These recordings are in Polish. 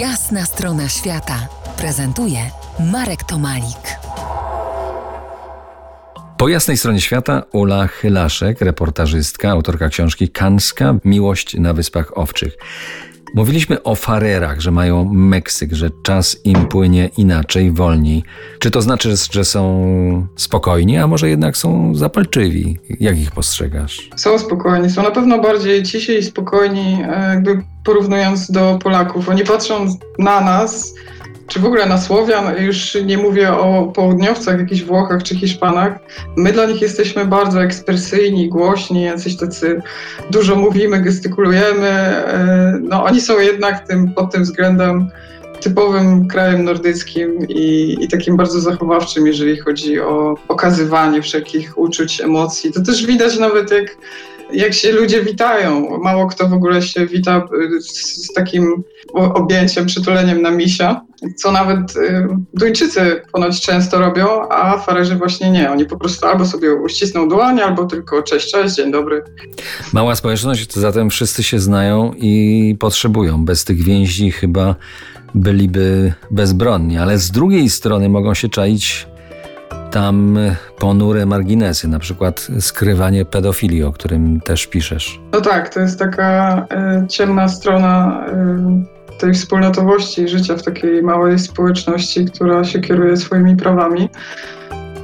Jasna strona świata prezentuje Marek Tomalik. Po jasnej stronie świata Ula Chylaszek, reportażystka, autorka książki Kanska Miłość na Wyspach Owczych. Mówiliśmy o farerach, że mają Meksyk, że czas im płynie inaczej, wolniej. Czy to znaczy, że są spokojni, a może jednak są zapalczywi? Jak ich postrzegasz? Są spokojni, są na pewno bardziej cisi i spokojni, e, jakby porównując do Polaków. Oni patrzą na nas czy w ogóle na Słowian, już nie mówię o południowcach, jakichś Włochach czy Hiszpanach, my dla nich jesteśmy bardzo ekspresyjni, głośni, jacyś tacy dużo mówimy, gestykulujemy. E, no oni są jednak tym, pod tym względem typowym krajem nordyckim i, i, takim bardzo zachowawczym, jeżeli chodzi o okazywanie wszelkich uczuć, emocji. To też widać nawet jak jak się ludzie witają. Mało kto w ogóle się wita y, z, takim objęciem, przytuleniem na misia, co nawet y, Duńczycy ponoć często robią, a Farerzy właśnie nie. Oni po prostu albo sobie uścisną dłoń, albo tylko cześć, cześć, dzień dobry. Mała społeczność, zatem wszyscy się znają i potrzebują. Bez tych więzi chyba byliby bezbronni, ale z drugiej strony mogą się czaić tam ponure marginesy, na przykład skrywanie pedofilii, o którym też piszesz. No tak, to jest taka y, ciemna strona y, tej wspólnotowości życia w takiej małej społeczności, która się kieruje swoimi prawami.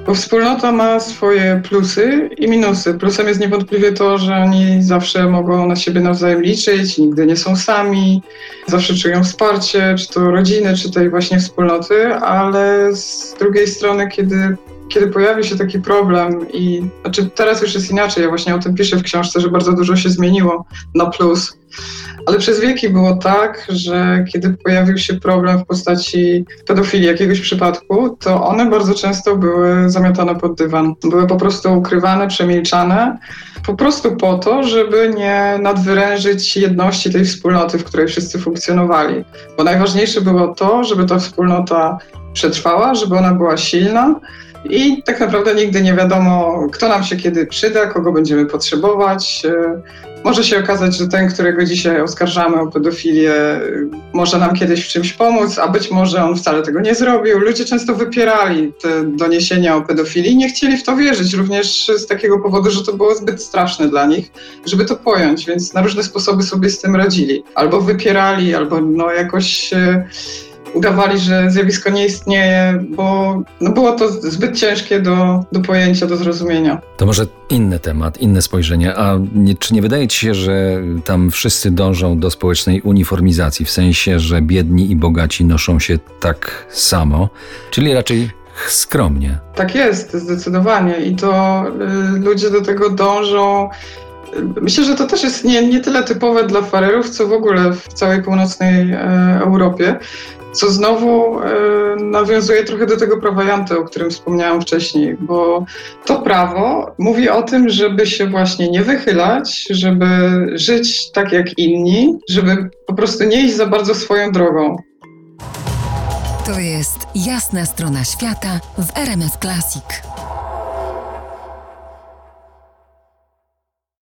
Bo wspólnota ma swoje plusy i minusy. Plusem jest niewątpliwie to, że oni zawsze mogą na siebie nawzajem liczyć, nigdy nie są sami, zawsze czują wsparcie, czy to rodziny, czy tej właśnie wspólnoty, ale z drugiej strony, kiedy kiedy pojawił się taki problem i znaczy teraz już jest inaczej, ja właśnie o tym piszę w książce, że bardzo dużo się zmieniło na plus, ale przez wieki było tak, że kiedy pojawił się problem w postaci pedofilii jakiegoś przypadku, to one bardzo często były zamiatane pod dywan. Były po prostu ukrywane, przemilczane, po prostu po to, żeby nie nadwyrężyć jedności tej wspólnoty, w której wszyscy funkcjonowali. Bo najważniejsze było to, żeby ta wspólnota przetrwała, żeby ona była silna, i tak naprawdę nigdy nie wiadomo, kto nam się kiedy przyda, kogo będziemy potrzebować. E, może się okazać, że ten, którego dzisiaj oskarżamy o pedofilię, może nam kiedyś w czymś pomóc, a być może on wcale tego nie zrobił. Ludzie często wypierali te doniesienia o pedofilii nie chcieli w to wierzyć, również z takiego powodu, że to było zbyt straszne dla nich, żeby to pojąć, więc na różne sposoby sobie z tym radzili. Albo wypierali, albo no jakoś e, udawali, że zjawisko nie istnieje, bo no było to zbyt ciężkie do, do pojęcia, do zrozumienia. To może inny temat, inne spojrzenie. A nie, czy nie wydaje ci się, że tam wszyscy dążą do społecznej uniformizacji, w sensie, że biedni i bogaci noszą się tak samo, czyli raczej skromnie? Tak jest, zdecydowanie. I to y, ludzie do tego dążą. Myślę, że to też jest nie, nie tyle typowe dla farerów, co w ogóle w całej północnej e, Europie co znowu e, nawiązuje trochę do tego prawa Janty, o którym wspomniałam wcześniej, bo to prawo mówi o tym, żeby się właśnie nie wychylać, żeby żyć tak jak inni, żeby po prostu nie iść za bardzo swoją drogą. To jest jasna strona świata w RMS Classic.